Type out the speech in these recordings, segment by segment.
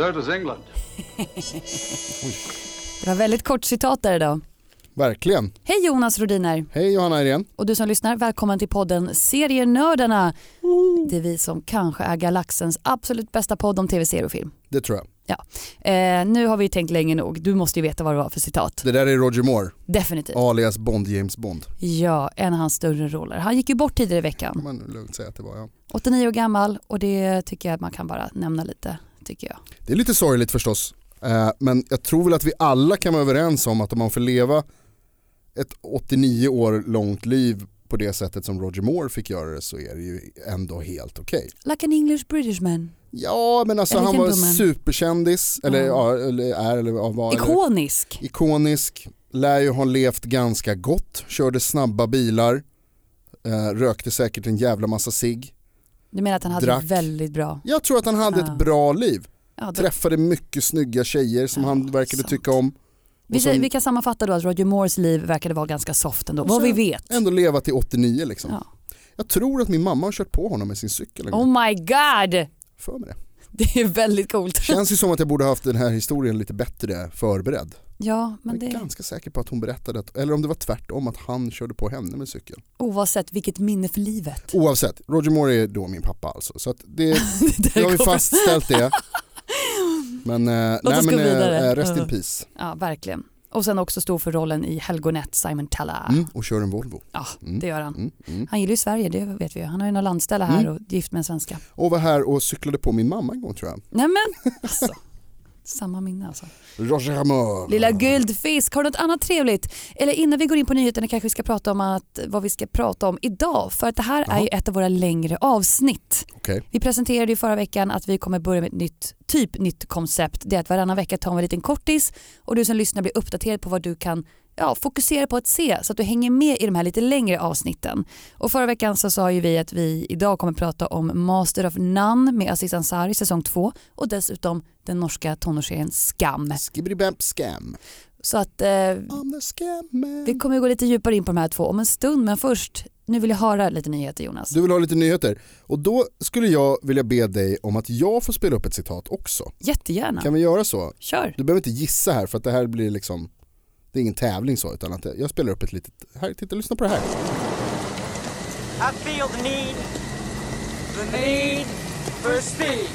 So does England. Det var väldigt kort citat där idag. Verkligen. Hej Jonas Rodiner Hej Johanna Irene. och du som lyssnar, välkommen till podden Serienördarna. Det är vi som kanske är galaxens absolut bästa podd om tv-serier och film. Det tror jag. Ja. Eh, nu har vi tänkt länge nog, du måste ju veta vad det var för citat. Det där är Roger Moore, Definitivt. alias Bond James Bond. Ja, en av hans större roller. Han gick ju bort tidigare i veckan. Kan man lugnt säga att det var ja. 89 år gammal och det tycker jag att man kan bara nämna lite, tycker jag. Det är lite sorgligt förstås. Eh, men jag tror väl att vi alla kan vara överens om att om man får leva ett 89 år långt liv på det sättet som Roger Moore fick göra det så är det ju ändå helt okej. Like an English British man. Ja men alltså han var superkändis, eller, Ja. ja, eller är eller ja, var. Eller, Ikonisk. ikonisk, lär ju ha levt ganska gott, körde snabba bilar, eh, rökte säkert en jävla massa cigg. Du menar att han hade Drack. väldigt bra? Jag tror att han hade Ja. ett bra liv. Ja, Träffade mycket snygga tjejer som Ja, han verkade sant. tycka om. vi, som vi kan sammanfatta då att Roger Moores liv verkade vara ganska soft ändå, vad så- vi vet. ändå leva till 89 liksom. Ja. Jag tror att min mamma har kört på honom med sin cykel en gång. Oh my god! För mig det. Det är väldigt coolt. Känns ju som att jag borde ha haft den här historien lite bättre förberedd. Ja, men Jag är det, ganska säker på att hon berättade, att, eller om det var tvärtom, att han körde på henne med cykel. oavsett vilket minne för livet. Oavsett, Roger Moore är då min pappa alltså. Så det, Det nu har vi fastställt det. Men, eh, nej, men eh, eh, rest in peace. Ja, verkligen. Och sen också stod för rollen i Helgonet, Simon Tella. Mm, och kör en Volvo. Ja, Mm. det gör han. Mm, mm. Han gillar ju Sverige, det vet vi ju. Han har ju några landställe här Mm. och gift med en svenska. Och var här och cyklade på min mamma en gång tror jag. Nej men, alltså. Samma minne alltså. Roger Moore. Lilla guldfisk, har du något annat trevligt? Eller innan vi går in på nyheterna kanske vi ska prata om att, vad vi ska prata om idag. För att det här är Jaha. ju ett av våra längre avsnitt. Okej. Vi presenterade ju förra veckan att vi kommer börja med ett nytt, typ nytt koncept. Det är att varannan vecka tar vi en liten kortis och du som lyssnar blir uppdaterad på vad du kan ja, fokusera på att se så att du hänger med i de här lite längre avsnitten. Och förra veckan så sa ju vi att vi idag kommer prata om Master of None med Aziz Ansari säsong 2 och dessutom den norska tonårsserien Skam. Scam. Så att eh, vi kommer gå lite djupare in på de här två om en stund men först, nu vill jag höra lite nyheter Jonas. Du vill ha lite nyheter. Och då skulle jag vilja be dig om att jag får spela upp ett citat också. Jättegärna, Kan vi göra så? kör. Du behöver inte gissa här för att det här blir liksom det är ingen tävling så utan att jag spelar upp ett litet, här, titta lyssna på det här. I feel the need, the need for speed.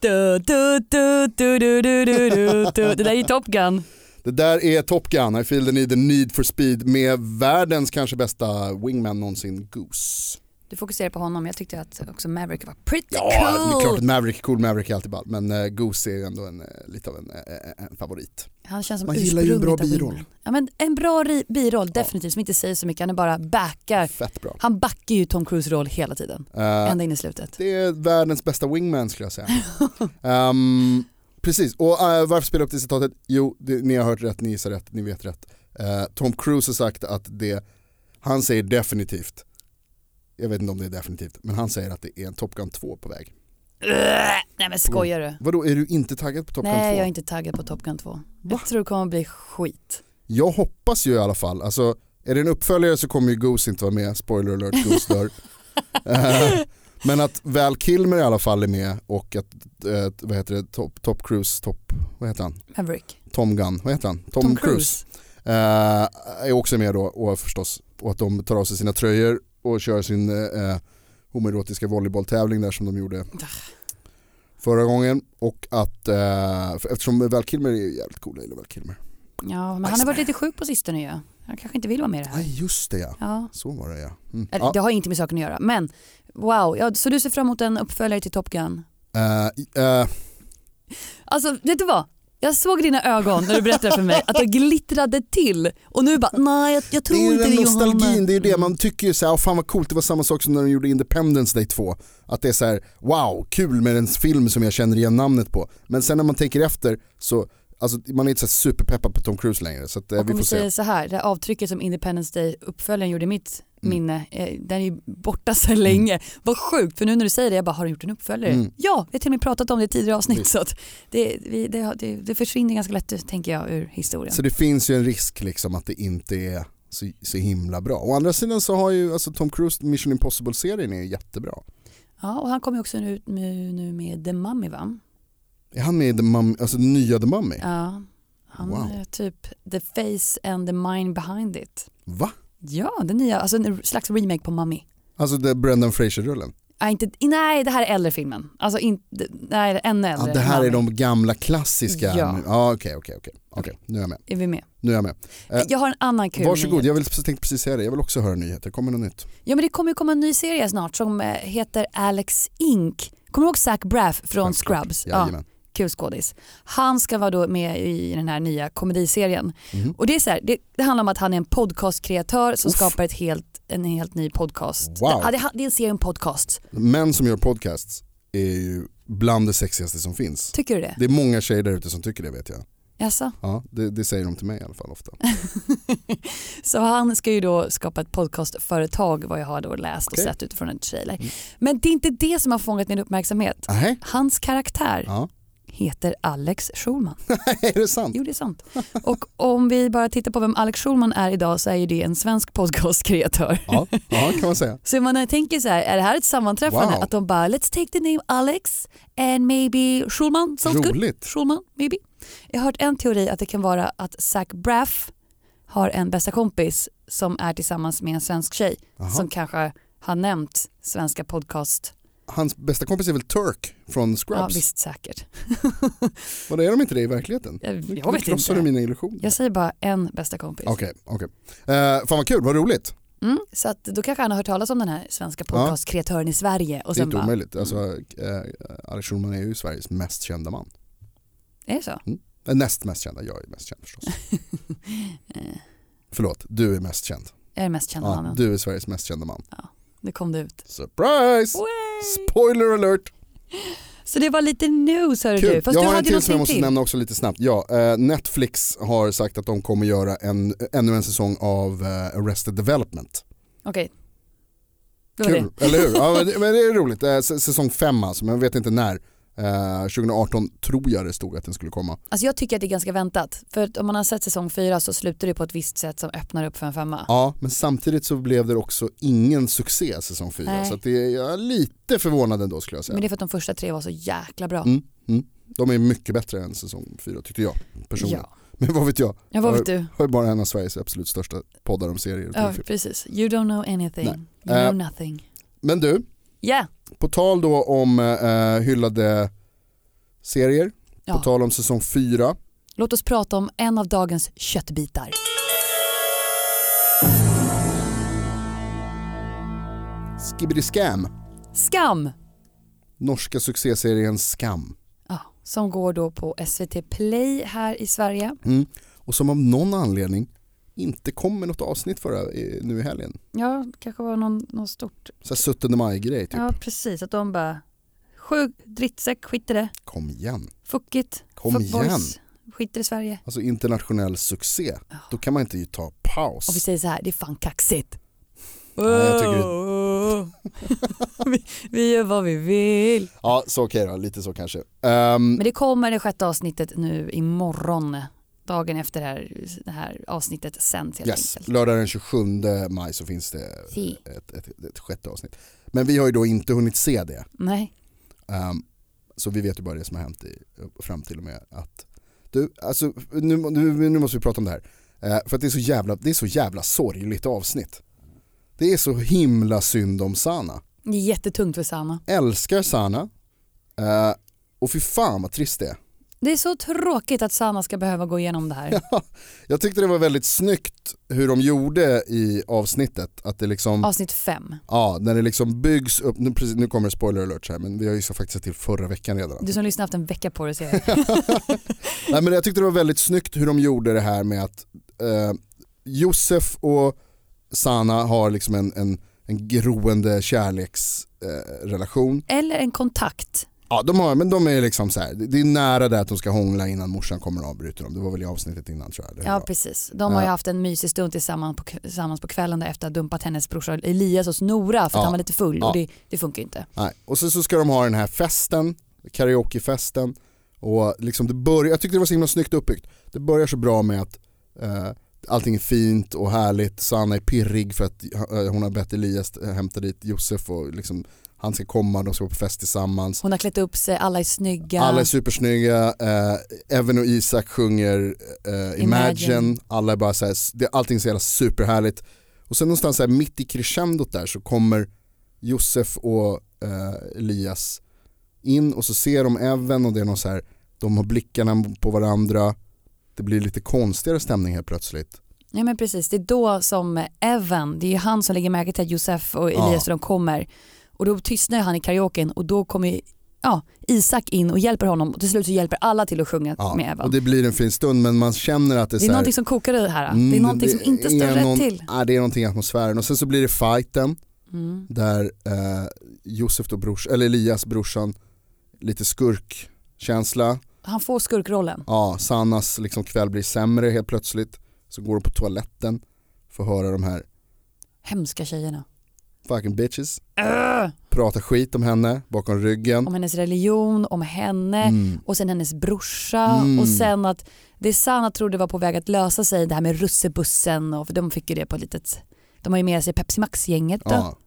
Du, du, du, du, du, du, du, du, du. Det där är ju Top Gun. Det där är Top Gun, I feel the need, the need for speed med världens kanske bästa wingman någonsin, Goose. Du fokuserar på honom, jag tyckte att också Maverick var pretty Ja, det är klart cool. att Maverick, cool Maverick är alltid ball, men uh, Goose är ju ändå en, eh, lite av en, eh, en favorit. Han känns som Man gillar ju en bra biroll. Ja, men en bra biroll, definitivt, som inte säger så mycket. Han är bara backar. Fett bra. Han backar ju Tom Cruise roll hela tiden, Eh, ända in i slutet. det är världens bästa wingman skulle jag säga. Ehm, precis, och eh, varför spelar jag upp det citatet? Jo, det, ni har hört rätt, ni gissar rätt, ni vet rätt. Eh, Tom Cruise har sagt att det, han säger definitivt, jag vet inte om det är definitivt, men han säger att det är en Top Gun 2 på väg. Nej men skojar du? Vadå, är du inte taggad på Top Gun 2? Nej jag är inte taggad på Top Gun 2. Jag tror det kommer bli skit. Jag hoppas ju i alla fall, alltså är det en uppföljare så kommer ju Goose inte vara med, spoiler alert, Goose dör. Eh, Men att Val Kilmer i alla fall är med och att, eh, vad heter det, Top, top Cruise, top, vad heter han? Maverick. Tom Gunn, vad heter han? Tom, Tom Cruise. Eh, är också med då och förstås, och att de tar av sig sina tröjor och kör sin eh, homoerotiska volleybolltävling där som de gjorde förra gången. Och att, eh, för, eftersom Val Kilmer är jävligt cool, jag gillar Val Kilmer. Ja men han har varit lite sjuk på sistone ju. Han kanske inte vill vara med i det här. Nej just det ja, Ja. så var det ja. Mm. Eller, ja. Det har inte med saken att göra. Men wow, ja, så du ser fram emot en uppföljare till Top Gun? Eh, eh, Alltså vet du vad? Jag såg dina ögon när du berättade för mig att det glittrade till och nu bara nej jag, jag tror Det är ju inte det Johanna. nostalgin, det är det man tycker ju såhär, fan vad coolt, det var samma sak som när de gjorde Independence Day 2. Att det är såhär, wow, kul med en film som jag känner igen namnet på. Men sen när man tänker efter så, alltså man är inte så superpeppad på Tom Cruise längre. Så att, eh, vi får se. så här, det här avtrycket som Independence Day uppföljaren gjorde i mitt Mm. minne, eh, den är ju borta så länge. Vad sjukt, för nu när du säger det, jag bara, har du gjort en uppföljare? Mm. Ja, vi har till och med pratat om det i tidigare avsnitt Visst. så att det, vi, det, det, det försvinner ganska lätt tänker jag ur historien. Så det finns ju en risk liksom att det inte är så, så himla bra. Å andra sidan så har ju alltså Tom Cruise Mission Impossible-serien är jättebra. Ja, och han kommer ju också nu, nu, nu med The Mummy va? Är han med i The Mummy, alltså den nya The Mummy? Ja, han Wow. är typ the face and the mind behind it. Va? Ja, den nya, alltså en slags remake på Mummy. Alltså det Brendan Fraser-rullen? Ah, inte, nej, det här är äldre filmen. Alltså inte, nej, ännu Ja, äldre. det här är de gamla klassiska. Ja. Ja, okej, okej, okej. Nu är jag med. Är vi med? Nu är jag med. Eh, Jag har en annan kul Varsågod, nyhet. jag vill, tänkte precis säga det. Jag vill också höra nyheter. Kommer något nytt? Ja men det kommer ju komma en ny serie snart som eh, heter Alex Inc. Kommer du ihåg Zach Braff från. Scrubs? Jajamän. Kul skådis. Han ska vara då med i den här nya komediserien. Mhm. Och det, är så här, det, det handlar om att han är en podcastkreatör som Uff. skapar ett helt, en helt ny podcast. Wow. Det, det är en serie om podcast. Män som gör podcasts är ju bland det sexigaste som finns. Tycker du det? Det är många tjejer där ute som tycker det vet jag. Jaså? Ja, det, det säger de till mig i alla fall ofta. Så han ska ju då skapa ett podcastföretag vad jag har då läst Okej. och sett utifrån en trailer. Men det är inte det som har fångat min uppmärksamhet. Nej, Hans karaktär ja. Heter Alex Schulman. är det sant? Jo det är sant. Och om vi bara tittar på vem Alex Schulman är idag så är ju det en svensk podcastkreatör. Ja, ja kan man säga. Så man tänker så här, är det här ett sammanträffande? Wow. Att de bara let's take the name Alex and maybe Schulman sounds good. Roligt. Schulman maybe. Jag har hört en teori att det kan vara att Zach Braff har en bästa kompis som är tillsammans med en svensk tjej Jaha. som kanske har nämnt svenska podcast. Hans bästa kompis är väl Turk från Ja Scrubs? visst säkert. Och är de inte det i verkligheten? Jag, Nu jag vet krossar inte. du mina illusioner. Jag säger bara en bästa kompis. Okej, okej. Eh, fan vad kul, vad roligt. Mm, så att då kanske han har hört talas om den här svenska Ja. podcastkreatören i Sverige och Det är inte bara, omöjligt. Alltså, eh, Alex Schulman är ju Sveriges mest kända man. är det så? Eh, näst mest kända, jag är mest känd förstås. Förlåt, du är mest känd. Jag är mest kända Ja, mannen. du är Sveriges mest kända man. Det kom det ut. Surprise! Way! Spoiler alert! Så det var lite news hörru du. Kul. Fast Jag du har en till som jag måste till. nämna också lite snabbt. Ja, eh, Netflix har sagt att de kommer göra en, ännu en säsong av eh, Arrested Development. Okej. Det var det. Kul, eller hur? Ja, men, det, men det är roligt. Eh, säsong 5 alltså, men jag vet inte när. Eh, 2018 tror jag det stod att den skulle komma. Alltså jag tycker att det är ganska väntat. För om man har sett säsong fyra så slutar det på ett visst sätt som öppnar upp för en femma. Ja, men samtidigt så blev det också ingen succé säsong 4. Nej. Så det är, jag är lite förvånad ändå skulle jag säga. Men det är för att de första tre var så jäkla bra. Mm, mm. De är mycket bättre än säsong 4 tyckte jag personligen. Ja. Men vad vet jag? ja, vad Jag vet du? har ju bara en av Sveriges absolut största poddar om serier Ja, precis. You don't know anything. Nej. You Eh, know nothing. Men du, Yeah. på tal då om eh, hyllade serier, på Ja. tal om säsong 4. Låt oss prata om en av dagens köttbitar. Skibbity Scam, Skam! norska succéserien Skam. Ja, som går då på SVT Play här i Sverige. Mm. Och som av någon anledning inte kom med något avsnitt förra, nu i helgen. Ja, det kanske var någon, någon stort. Så här 17 maj-grej typ. Ja, precis. Att de bara, sjuk, drittsäck, skit i det. Kom igen. Fuck it. Kom Fuck igen. boys. Skiter i Sverige. Alltså internationell succé. Då kan man inte ju ta paus. Och vi säger så här, det är fan kaxigt. Oh. vi, vi gör vad vi vill. Ja, så okej då, lite så kanske. Ehm, Men det kommer det sjätte avsnittet nu imorgon. Dagen efter det här, det här avsnittet sänds helt yes, enkelt. lördag den 27 maj så finns det Si. ett, ett, ett sjätte avsnitt. Men vi har ju då inte hunnit se det. Nej. Ehm, så vi vet ju bara det som har hänt i, fram till och med att du, alltså, nu, nu, nu måste vi prata om det här. Eh, för att det är, så jävla, det är så jävla sorgligt avsnitt. Det är så himla synd om Sana. Det är jättetungt för Sanna. Älskar Sana. Eh, och fy fan vad trist det är. Det är så tråkigt att Sanna ska behöva gå igenom det här. Jag tyckte det var väldigt snyggt hur de gjorde i avsnittet. Att det liksom, Avsnitt fem. ja, när det liksom byggs upp, nu, precis, nu kommer det spoiler alert här men vi har ju så faktiskt sett till förra veckan redan. Du som lyssnar har haft en vecka på dig att. Nej, men jag tyckte det var väldigt snyggt hur de gjorde det här med att eh, Josef och Sana har liksom en, en, en groende kärleksrelation. Eh. Eller en kontakt. Ja, de har, men de är liksom så här, det är nära där att de ska hångla innan morsan kommer och avbryter dem. Det var väl i avsnittet innan tror jag. Ja precis. De har ju haft en mysig stund tillsammans på, tillsammans på kvällen där efter att ha dumpat hennes brorsa Elias hos Nora för att Ja. han var lite full Ja. och det, det funkar ju inte. Nej. Och sen så ska de ha den här festen, karaokefesten. Och liksom det börjar, jag tyckte det var så himla snyggt uppbyggt. Det börjar så bra med att eh, allting är fint och härligt. Sanna är pirrig för att eh, hon har bett Elias hämta dit Josef och liksom, han ska komma, de ska vara på fest tillsammans. Hon har klätt upp sig, alla är snygga. Alla är supersnygga, eh, Evan och Isak sjunger eh, Imagine. Imagine. alla är bara så här, det, allting är så jävla superhärligt. Och sen någonstans så här, mitt i crescendot där så kommer Josef och eh, Elias in och så ser de Evan och det är någon så här, de har blickarna på varandra, det blir lite konstigare stämning helt plötsligt. Ja men precis, det är då som Evan, det är ju han som lägger märke till att Josef och Ja. Elias de kommer och då tystnar han i karaoken och då kommer ja, Isak in och hjälper honom och till slut så hjälper alla till att sjunga Ja, med Evan. och det blir en fin stund men man känner att det är, det är någonting som kokar i det här. Mm, det är någonting som inte står rätt någon, till. Nej, det är någonting i atmosfären och sen så blir det fighten Mm. där eh, Josef då brors, eller Elias brorsan, lite skurkkänsla. Han får skurkrollen. Ja, Sannas liksom kväll blir sämre helt plötsligt. Så går de på toaletten, får höra de här Hemska tjejerna. Fucking bitches. Öh! Prata skit om henne bakom ryggen. Om hennes religion, om henne Mm. och sen hennes brorsa Mm. och sen att det Sanna trodde var på väg att lösa sig det här med russebussen och för de fick ju det på ett litet de har ju med sig Pepsi Max-gänget då. Ja,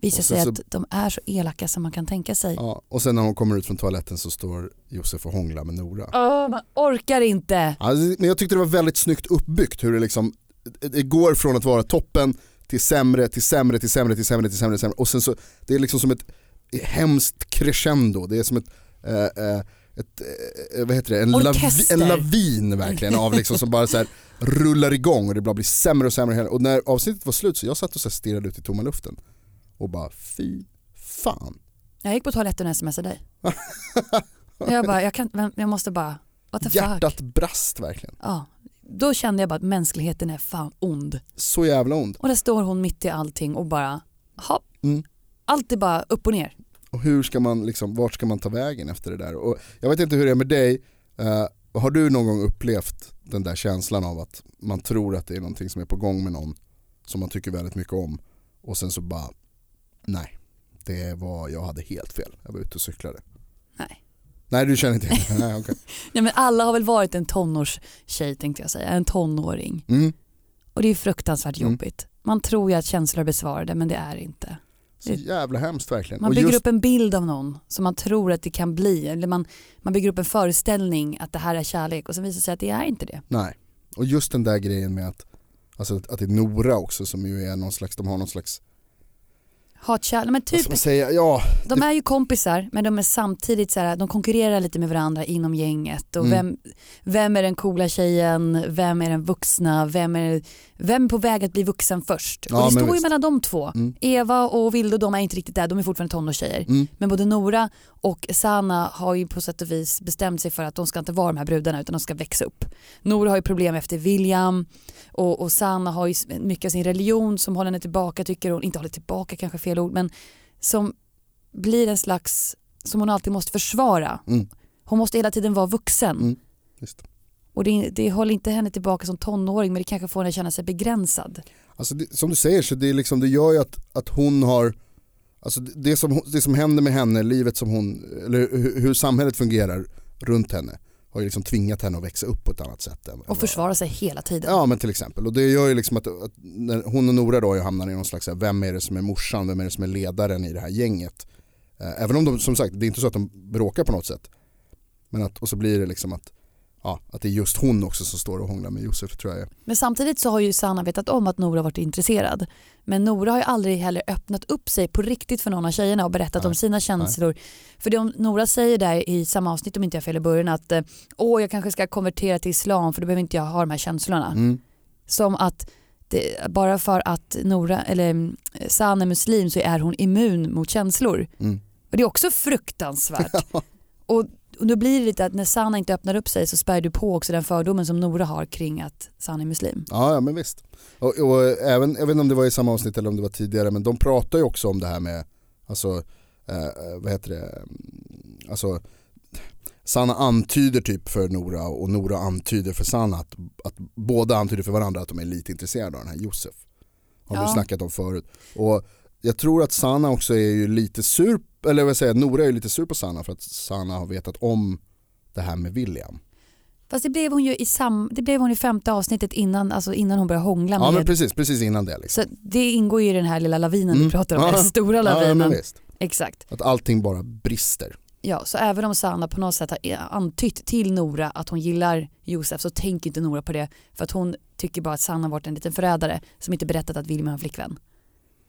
Visar sig sen att de är så elaka som man kan tänka sig. ja. Och sen när hon kommer ut från toaletten så står Josef och hånglar med Nora. Åh, man orkar inte. Alltså, men jag tyckte det var väldigt snyggt uppbyggt hur det liksom, det går från att vara toppen till sämre, till sämre, till sämre, till sämre, till sämre, till sämre. och sen så, det är liksom som ett hemskt crescendo, det är som ett, eh, eh, ett eh, vad heter det, en, lavi, en lavin verkligen av liksom som bara så här rullar igång och det bara blir sämre och sämre. Och när avsnittet var slut så jag satt och så stirrade ut i tomma luften och bara fy fan. Jag gick på toaletten och smsade dig. jag bara, jag, kan, jag måste bara, what the fuck. Hjärtat brast verkligen. Ja. Då kände jag bara att mänskligheten är fan ond. Så jävla ond. Och där står hon mitt i allting och bara, ha, Mm. allt är bara upp och ner. Och hur ska man liksom, vart ska man ta vägen efter det där? Och jag vet inte hur det är med dig, eh, har du någon gång upplevt den där känslan av att man tror att det är någonting som är på gång med någon som man tycker väldigt mycket om och sen så bara, nej, det var, jag hade helt fel, jag var ute och cyklade. Nej. Du känner inte? Nej, okej. Nej, men alla har väl varit en tonårstjej tänkte jag säga, en tonåring. mm. Och det är fruktansvärt Mm. jobbigt. Man tror ju att känslor är besvarade men det är inte. Så jävla hemskt verkligen. Man bygger just, upp en bild av någon som man tror att det kan bli. Eller man, man bygger upp en föreställning att det här är kärlek och sen visar det sig att det är inte det. nej. och just den där grejen med att, alltså, att det är Nora också som ju är någon slags, de har någon slags, Hatkärlek, men vad typ, ska man säga, ja, de är ju kompisar men de är samtidigt så här, de konkurrerar lite med varandra inom gänget. Och Mm. vem, vem är den coola tjejen, vem är den vuxna, vem är, vem är på väg att bli vuxen först? Ja, och det står ju mellan de två. Mm. Eva och Vilde de är inte riktigt där, de är fortfarande tonårstjejer. mm. Men både Nora och Sana har ju på sätt och vis bestämt sig för att de ska inte vara de här brudarna utan de ska växa upp. Nora har ju problem efter William och, och Sana har ju mycket av sin religion som håller henne tillbaka tycker hon, inte håller tillbaka kanske fel ord men som blir en slags, som hon alltid måste försvara. Mm. Hon måste hela tiden vara vuxen. Mm. Och det, det håller inte henne tillbaka som tonåring men det kanske får henne att känna sig begränsad. Alltså det, som du säger så det, är liksom, det gör ju att, att hon har, alltså det, som, det som händer med henne, livet som hon, eller hur, hur samhället fungerar runt henne har ju liksom tvingat henne att växa upp på ett annat sätt. Än, Och försvara sig hela tiden. Ja men till exempel, och det gör ju liksom att, att hon och Nora då hamnar i någon slags, här, vem är det som är morsan, vem är det som är ledaren i det här gänget. Eh, även om de, som sagt, det är inte så att de bråkar på något sätt. Men att, och så blir det liksom att ja, att det är just hon också som står och hånglar med Josef tror jag. Men samtidigt så har ju Sanna vetat om att Nora varit intresserad. Men Nora har ju aldrig heller öppnat upp sig på riktigt för någon av tjejerna och berättat Nej. om sina känslor. För det Nora säger där i samma avsnitt om inte jag fel i början att eh, åh jag kanske ska konvertera till islam för då behöver inte jag ha de här känslorna. Mm. Som att det, bara för att Nora, eller mm, Sanna är muslim så är hon immun mot känslor. Mm. Och det är också fruktansvärt. och, och då blir det lite att när Sanna inte öppnar upp sig så spär du på också den fördomen som Nora har kring att Sanna är muslim. Ja, ja men visst. Och, och även, jag vet inte om det var i samma avsnitt eller om det var tidigare men de pratar ju också om det här med, alltså, eh, vad heter det, Mm, alltså Sanna antyder typ för Nora och Nora antyder för Sanna att, att båda antyder för varandra att de är lite intresserade av den här Josef. Har vi Ja. snackat om förut. Och jag tror att Sanna också är ju lite sur, eller vad säger Nora är ju lite sur på Sanna för att Sanna har vetat om det här med William. Fast det blev hon ju i, sam, det blev hon i femte avsnittet innan, alltså innan hon började hångla Ja med. men precis, precis innan det liksom. så det ingår ju i den här lilla lavinen Mm. vi pratar om, Ja. den stora Ja, lavinen. visst. Exakt. Att allting bara brister. Ja, så även om Sanna på något sätt har antytt till Nora att hon gillar Josef så tänker inte Nora på det för att hon tycker bara att Sanna har varit en liten förrädare som inte berättat att William har en flickvän.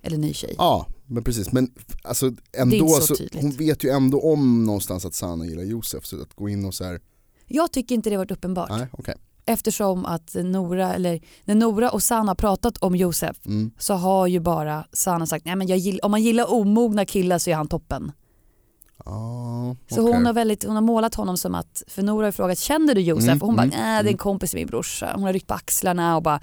Eller ny tjej. Ja, men precis. Men alltså ändå så så, hon vet ju ändå om någonstans att Sanna gillar Josef så att gå in och så här, Jag tycker inte det varit uppenbart. nej okej. Eftersom att Nora, eller när Nora och Sanna har pratat om Josef Mm. så har ju bara Sanna sagt nej men gill, om man gillar omogna killar så är han toppen. Ja, Så okej. hon, har väldigt, hon har målat honom som att, för Nora har frågat känner du Josef? Mm, och hon bara mm, nej det är mm. en kompis med min brorsa. Hon har ryckt på axlarna och bara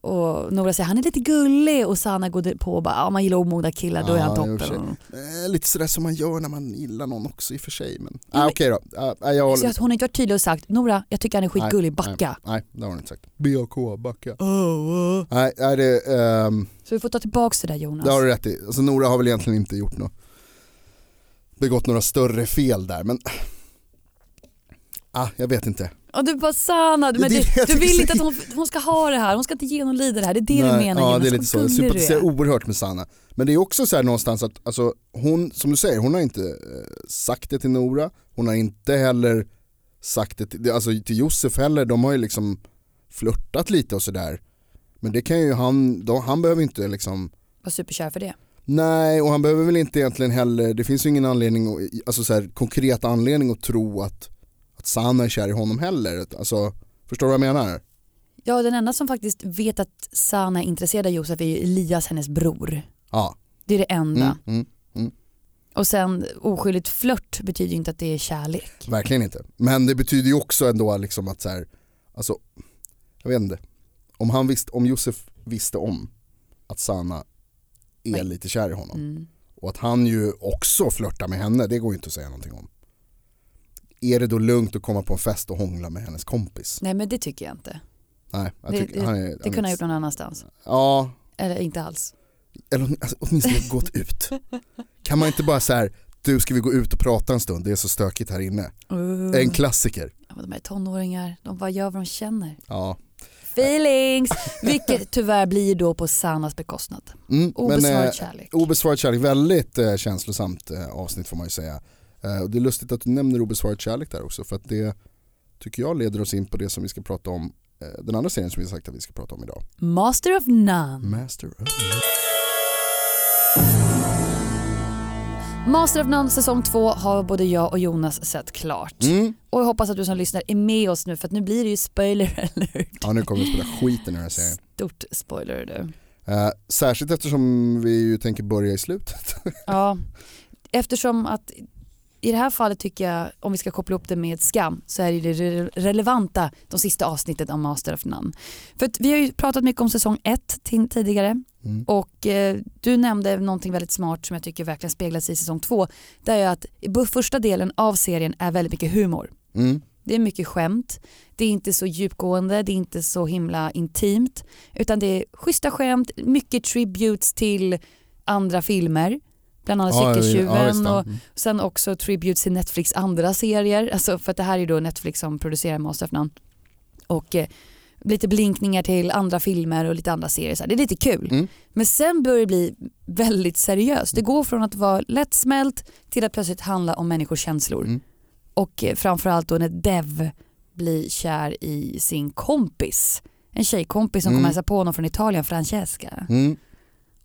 och Nora säger han är lite gullig och Sanna går på och bara ja, om man gillar omogna killar då är han toppen. Eh, lite sådär som man gör när man gillar någon också i och för sig. Men, ah, okej då. Ah, jag Så håller... att hon har inte varit tydlig och sagt Nora jag tycker han är skitgullig, backa. Nej, nej, det har hon inte sagt. BAK, backa. Nej, nej det, ehm, Så vi får ta tillbaka det där Jonas. det har du rätt i. Alltså, Nora har väl egentligen inte gjort något, begått några större fel där men Ah, jag vet inte. Och du bara Sanna, men det, det- jag du tycker vill inte att hon, hon ska ha det här, hon ska inte genomlida det här. Det är det Nej, du menar Ja Jonas. det är lite så, jag du sympatiserar oerhört med Sanna. Men det är också så här någonstans att alltså, hon, som du säger, hon har inte eh, sagt det till Nora, hon har inte heller sagt det till, alltså, till Josef heller, de har ju liksom flörtat lite och sådär. Men det kan ju han, de, han behöver inte liksom Var superkär för det. Nej, och han behöver väl inte egentligen heller, det finns ju ingen anledning, alltså så här, konkret anledning att tro att, att Sanna är kär i honom heller. Alltså, förstår du vad jag menar? Ja den enda som faktiskt vet att Sanna är intresserad av Josef är ju Elias, hennes bror. Ja. Det är det enda. Mm, mm, Och sen oskyldigt flört betyder ju inte att det är kärlek. verkligen inte. Men det betyder ju också ändå liksom att så här, alltså, jag vet inte. Om, han visste, om Josef visste om att Sanna är Nej. lite kär i honom Mm. och att han ju också flörtar med henne, det går ju inte att säga någonting om. Är det då lugnt att komma på en fest och hångla med hennes kompis? Nej men det tycker jag inte. Nej, jag Det, tycker, det, han är, det kunde ha gjort någon annanstans. Ja, Eller inte alls. eller alltså, åtminstone gått ut. Kan man inte bara så här, du ska vi gå ut och prata en stund, det är så stökigt här inne. Uh. En klassiker. Ja, De är tonåringar, de bara gör vad de känner. Ja. Feelings! Vilket tyvärr blir då på Sannas bekostnad. Mm, Obesvarad eh, kärlek. Obesvarad kärlek, väldigt eh, känslosamt eh, avsnitt får man ju säga. Eh, och det är lustigt att du nämner obesvarad kärlek där också för att det tycker jag leder oss in på det som vi ska prata om, eh, den andra serien som vi sagt att vi ska prata om idag. Master of None. Master of Master of None säsong två har både jag och Jonas sett klart. mm. Och jag hoppas att du som lyssnar är med oss nu för att nu blir det ju spoiler alert. Ja nu kommer vi spela skiten i den här serien. Stort spoiler du. Eh, särskilt eftersom vi ju tänker börja i slutet. Ja, eftersom att i det här fallet tycker jag, om vi ska koppla upp det med skam, så är det re- relevanta de sista avsnittet av Master of None. För vi har ju pratat mycket om säsong ett till, tidigare Mm. och eh, du nämnde någonting väldigt smart som jag tycker verkligen speglas i säsong två. Det är att första delen av serien är väldigt mycket humor. Mm. Det är mycket skämt, det är inte så djupgående, det är inte så himla intimt utan det är schyssta skämt, mycket tributes till andra filmer. Bland annat Ja, Cykeltjuven ja. och sen också tributes till Netflix andra serier. Alltså för att det här är då Netflix som producerar Master of None. Och eh, lite blinkningar till andra filmer och lite andra serier. Så här. Det är lite kul. Mm. Men sen börjar det bli väldigt seriöst. Det går från att vara lättsmält till att plötsligt handla om människors känslor. Mm. Och eh, framförallt då när Dev bli kär i sin kompis. En tjejkompis som Mm. kommer hälsa på honom från Italien, Francesca. Mm.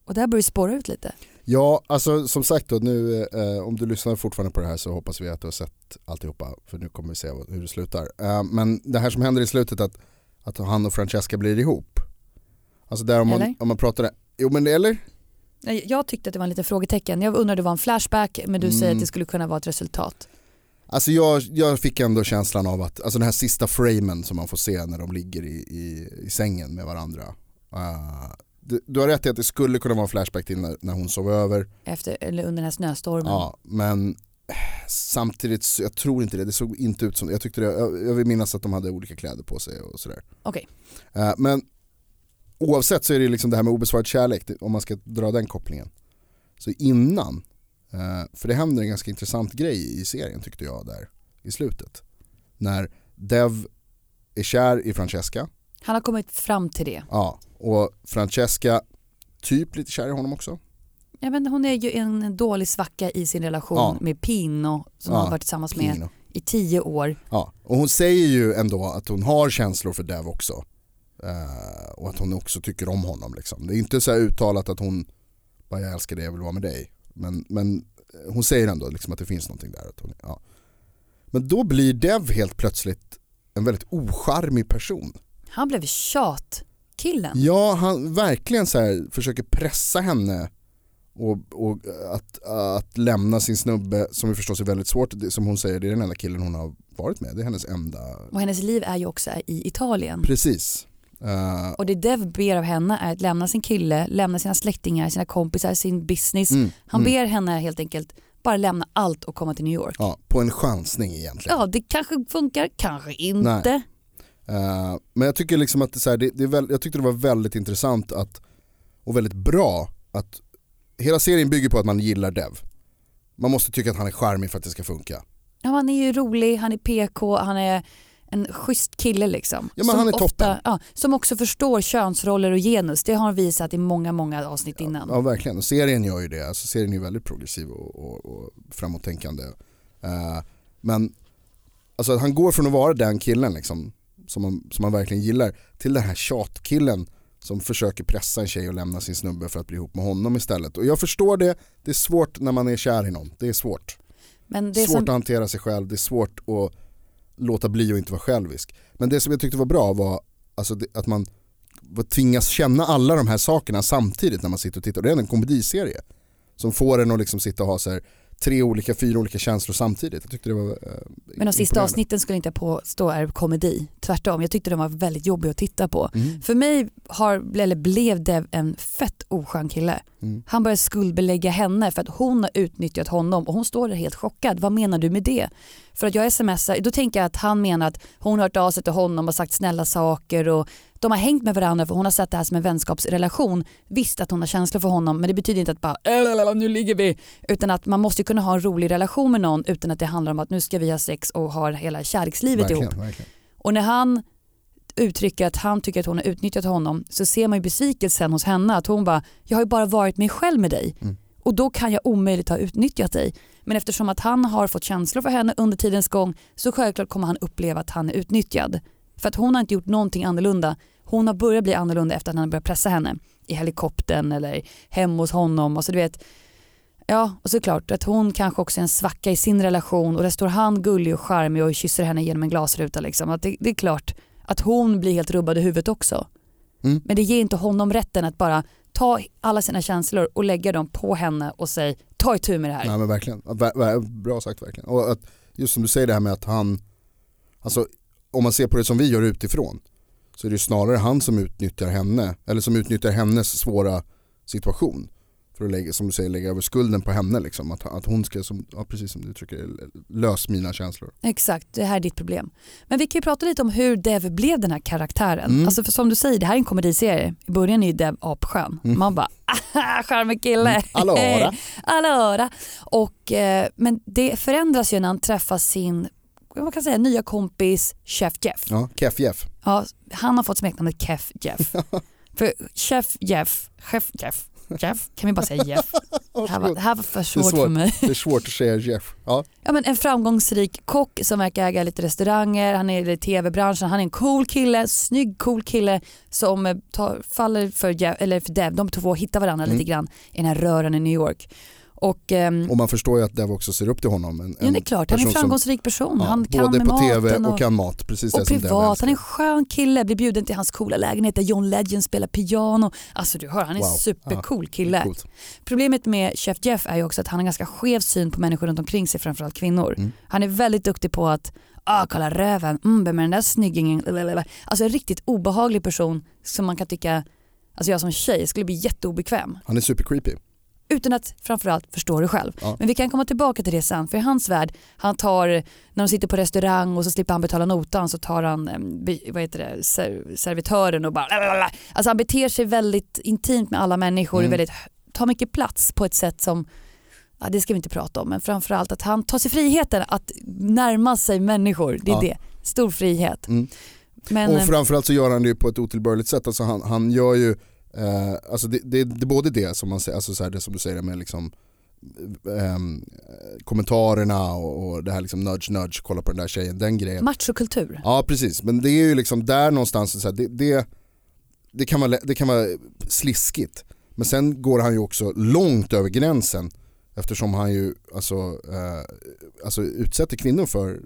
Och där börjar det spåra ut lite. Ja, alltså som sagt då, nu, eh, om du lyssnar fortfarande på det här så hoppas vi att du har sett alltihopa för nu kommer vi se hur det slutar. Eh, men det här som händer i slutet att, att han och Francesca blir ihop. Alltså där om man, Eller? om man pratar, jo men eller? Jag tyckte att det var en liten frågetecken. Jag undrade om det var en flashback men du säger Mm. att det skulle kunna vara ett resultat. Alltså jag, jag fick ändå känslan av att, alltså den här sista framen som man får se när de ligger i, i, i sängen med varandra. Eh, du, har rätt i att det skulle kunna vara flashback till när, när hon sov över. Efter, eller under den här snöstormen. Ja, men samtidigt, så, jag tror inte det, det såg inte ut som, jag tyckte det, jag, jag vill minnas att de hade olika kläder på sig och sådär. Okej. Eh, men oavsett så är det liksom det här med obesvarad kärlek, om man ska dra den kopplingen. Så innan, eh, för det händer en ganska intressant grej i serien tyckte jag där i slutet. När Dev är kär i Francesca, Han har kommit fram till det. ja, och Francesca typ lite kär i honom också. Ja, men hon är ju en dålig svacka i sin relation Ja. med Pino som Ja, hon har varit tillsammans med Pino. i tio år. Ja, och hon säger ju ändå att hon har känslor för Dev också. Eh, och att hon också tycker om honom liksom. Det är inte så här uttalat att hon bara jag älskar dig, jag vill vara med dig. Men, men eh, hon säger ändå liksom att det finns någonting där. Hon, ja. Men då blir Dev helt plötsligt en väldigt ocharmig person. Han blev tjatkillen. Ja, han verkligen så här försöker pressa henne och, och att, att lämna sin snubbe som förstås är väldigt svårt. Som hon säger, det är den enda killen hon har varit med. Det är hennes enda, Och hennes liv är ju också i Italien. precis. Eh, Och det Dev ber av henne är att lämna sin kille, lämna sina släktingar, sina kompisar, sin business. Mm, Han mm. ber henne helt enkelt bara lämna allt och komma till New York. Ja, på en chansning egentligen. Ja, det kanske funkar, kanske inte. Eh, men jag tycker liksom att det, så här, det, det väl, jag tyckte det var väldigt intressant att, och väldigt bra att hela serien bygger på att man gillar Dev. Man måste tycka att han är charmig för att det ska funka. Ja, han är ju rolig, han är PK, han är en schysst kille liksom. Ja, men han är toppen. ofta, ja, Som också förstår könsroller och genus. Det har han visat i många, många avsnitt innan. Ja verkligen, och serien gör ju det. Alltså, serien är väldigt progressiv och, och, och framåttänkande. Eh, men alltså, han går från att vara den killen liksom, som, man, som man verkligen gillar till den här tjatkillen som försöker pressa en tjej och lämna sin snubbe för att bli ihop med honom istället. Och jag förstår det, det är svårt när man är kär i någon. Det är svårt. Men Det är svårt som, att hantera sig själv, det är svårt att låta bli och inte vara självisk. Men det som jag tyckte var bra var alltså det, att man tvingas känna alla de här sakerna samtidigt när man sitter och tittar. Det är en komediserie som får en att liksom sitta och ha så här, tre olika, fyra olika känslor samtidigt. Jag tyckte det var eh, men de sista avsnitten skulle inte jag påstå är komedi. Tvärtom, jag tyckte de var väldigt jobbiga att titta på. Mm. För mig har, eller blev Dev en fett oskön kille. Mm. Han börjar skuldbelägga henne för att hon har utnyttjat honom och hon står där helt chockad. Vad menar du med det? För att jag smsar, då tänker jag att han menar att hon har hört av sig till honom och sagt snälla saker och de har hängt med varandra för hon har sett det här som en vänskapsrelation. Visst att hon har känslor för honom men det betyder inte att bara "Äh, nu ligger vi. Utan att man måste kunna ha en rolig relation med någon utan att det handlar om att nu ska vi ha sex och ha hela kärlekslivet ihop. Verkligen, verkligen. Och när han uttrycker att han tycker att hon har utnyttjat honom så ser man ju besvikelsen hos henne att hon bara, jag har ju bara varit mig själv med dig Mm. och då kan jag omöjligt ha utnyttjat dig. Men eftersom att han har fått känslor för henne under tidens gång så självklart kommer han uppleva att han är utnyttjad. För att hon har inte gjort någonting annorlunda. Hon har börjat bli annorlunda efter att han börjat pressa henne i helikoptern eller hemma hos honom. Och så du vet, ja och såklart att hon kanske också är en svacka i sin relation och där står han gullig och charmig och kysser henne genom en glasruta. Liksom. Att det, det är klart att hon blir helt rubbad i huvudet också. Mm. Men det ger inte honom rätten att bara ta alla sina känslor och lägga dem på henne och säga ta itu med det här. Nej men verkligen, bra sagt verkligen. Och att, just som du säger det här med att han, alltså om man ser på det som vi gör utifrån så är det snarare han som utnyttjar henne, eller som utnyttjar hennes svåra situation. För att lägga, som du säger, lägga över skulden på henne liksom. Att, att hon ska, som, ja, precis som du uttrycker lös mina känslor. Exakt, det här är ditt problem. Men vi kan ju prata lite om hur Dev blev den här karaktären. Mm. Alltså för som du säger, det här är en komediserie. I början är ju Dev apskön. Man bara, aha, charmig kille. Mm. Allora. Allora. Och, eh, men det förändras ju när han träffar sin man kan säga, nya kompis Chef Jeff. Ja, Keff Jeff. Ja, han har fått smeknamnet Keff Jeff. För Chef Jeff, Chef Jeff, Jeff, kan vi bara säga Jeff? Det här var, det här var för är svårt för svårt. mig. Det är svårt att säga Jeff. Ja. Ja, men en framgångsrik kock som verkar äga lite restauranger, han är i tv-branschen, han är en cool kille, snygg cool kille som eh, tar, faller för, Jeff, eller för Dev. De två hittar varandra Mm. lite grann i den här röran i New York. Och, ehm, Och man förstår ju att Dev också ser upp till honom. En, ja, det är klart, han är en person som- framgångsrik person. Ja, han kan både på maten tv och, och, kan mat, precis det och som Dev privat. älskar. Han är en skön kille, blir bjuden till hans coola lägenhet där John Legend spelar piano. Alltså du hör, han är en Wow. supercool kille. Problemet med Chef Jeff är ju också att han har en ganska skev syn på människor runt omkring sig, framförallt kvinnor. Mm. Han är väldigt duktig på att, ah kolla röven, mm, vem är den där snyggingen? Alltså en riktigt obehaglig person som man kan tycka, alltså jag som tjej skulle bli jätteobekväm. Han är super creepy. Utan att framförallt förstå det själv. Ja. Men vi kan komma tillbaka till det sen. För i hans värld, han tar, när de sitter på restaurang och så slipper han betala notan så tar han be- vad heter det, ser, servitören och bara lalalala. Alltså han beter sig väldigt intimt med alla människor Mm. och väldigt, tar mycket plats på ett sätt som Ja, det ska vi inte prata om, men framförallt att han tar sig friheten att närma sig människor. Det är Ja. det. Stor frihet. Mm. Men, och eh, framförallt så gör han det på ett otillbörligt sätt. Alltså han, han gör ju, eh, alltså det, det, det är både det som man säger, alltså så här, det som du säger med liksom ehm, kommentarerna och, och det här liksom nudge nudge, kolla på den där tjejen, den grejen. machokultur. Ja precis, men det är ju liksom där någonstans, så här, det, det, det, kan vara, det kan vara sliskigt. Men sen går han ju också långt över gränsen eftersom han ju alltså, eh, alltså utsätter kvinnor för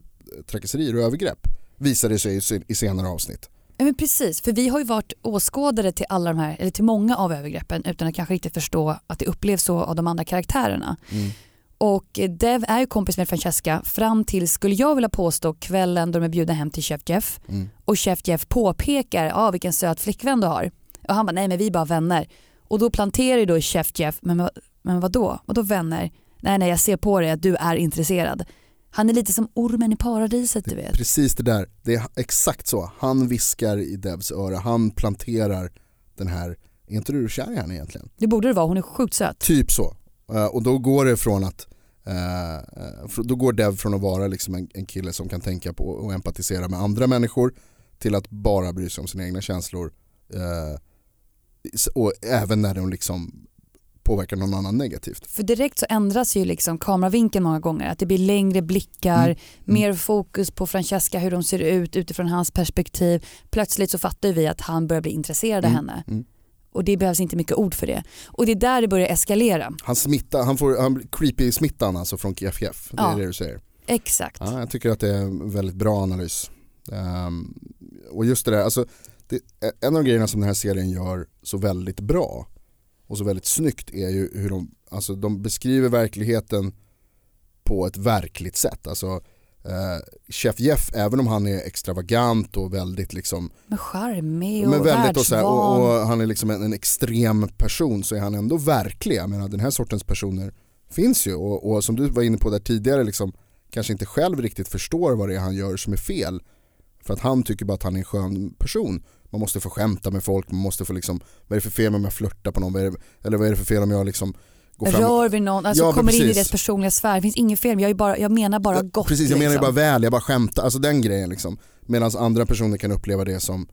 trakasserier och övergrepp. Visar det sig i senare avsnitt. Ja, men precis, för vi har ju varit åskådare till alla de här, eller till många av övergreppen utan att kanske riktigt förstå att det upplevs så av de andra karaktärerna. Mm. Och eh, Dev är ju kompis med Francesca fram till, skulle jag vilja påstå, kvällen då de är bjudna hem till Chef Jeff. Mm. Och Chef Jeff påpekar, ah, vilken söt flickvän du har. Och han bara, nej men vi är bara vänner. Och då planterar ju då Chef Jeff, men, vad- men vadå? Vadå vänner? Nej nej jag ser på dig att du är intresserad. Han är lite som ormen i paradiset du vet. Precis det där, det är exakt så. Han viskar i Devs öra, han planterar den här, är inte du kär i henne egentligen? Det borde det vara, hon är sjukt söt. Typ så. Eh, och då går det från att eh, eh, då går Dev från att vara liksom en, kille som kan tänka på och empatisera med andra människor till att bara bry sig om sina egna känslor. och även när de liksom påverkar någon annan negativt. För direkt så ändras ju liksom kameravinkeln många gånger. Att det blir längre blickar, Mm. mer fokus på Francesca, hur de ser ut utifrån hans perspektiv. Plötsligt så fattar vi att han börjar bli intresserad av Mm, henne. mm. Och det behövs inte mycket ord för det. Och det är där det börjar eskalera. Han smittar, han får han creepy-smittan alltså från KFF, det är Ja. det du säger. Exakt. Ja, jag tycker att det är en väldigt bra analys. Ehm, och just det där, alltså, det, en av grejerna som den här serien gör så väldigt bra och så väldigt snyggt är ju hur de, alltså, de beskriver verkligheten på ett verkligt sätt. Alltså, eh, Chef Jeff, även om han är extravagant och väldigt liksom Men charmig och men väldigt och, så här, och, och han är liksom en, en extrem person så är han ändå verklig. Jag menar den här sortens personer finns ju och, och som du var inne på där tidigare liksom, kanske inte själv riktigt förstår vad det är han gör som är fel. För att han tycker bara att han är en skön person. Man måste få skämta med folk, man måste få liksom, vad är det för fel om jag flörtar på någon? Vad det, eller vad är det för fel om jag liksom går fram Rör vid någon, alltså Ja, kommer in i precis. deras personliga sfär. Det finns inget fel, jag, är bara, jag menar bara gott. Precis, jag menar liksom. bara väl, jag bara skämtar, alltså den grejen liksom. Medan andra personer kan uppleva det som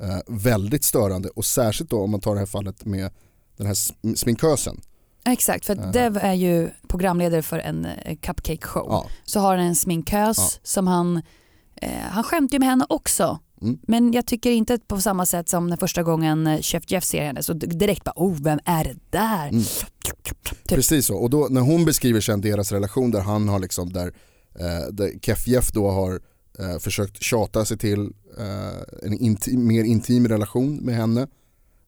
eh, väldigt störande och särskilt då om man tar det här fallet med den här sm- sminkösen. Exakt, för att Eh. Dev är ju programledare för en eh, cupcake show. Ja, Så har han en sminkös Ja. som han, eh, han skämtar ju med henne också. Mm. Men jag tycker inte på samma sätt som den första gången eh, Chef Jeff ser henne så direkt bara oh vem är det där? Mm. Typ. precis så. Och då när hon beskriver sen deras relation där han har liksom, där, eh, där Kef Jeff då har eh, försökt tjata sig till eh, en intim, mer intim relation med henne.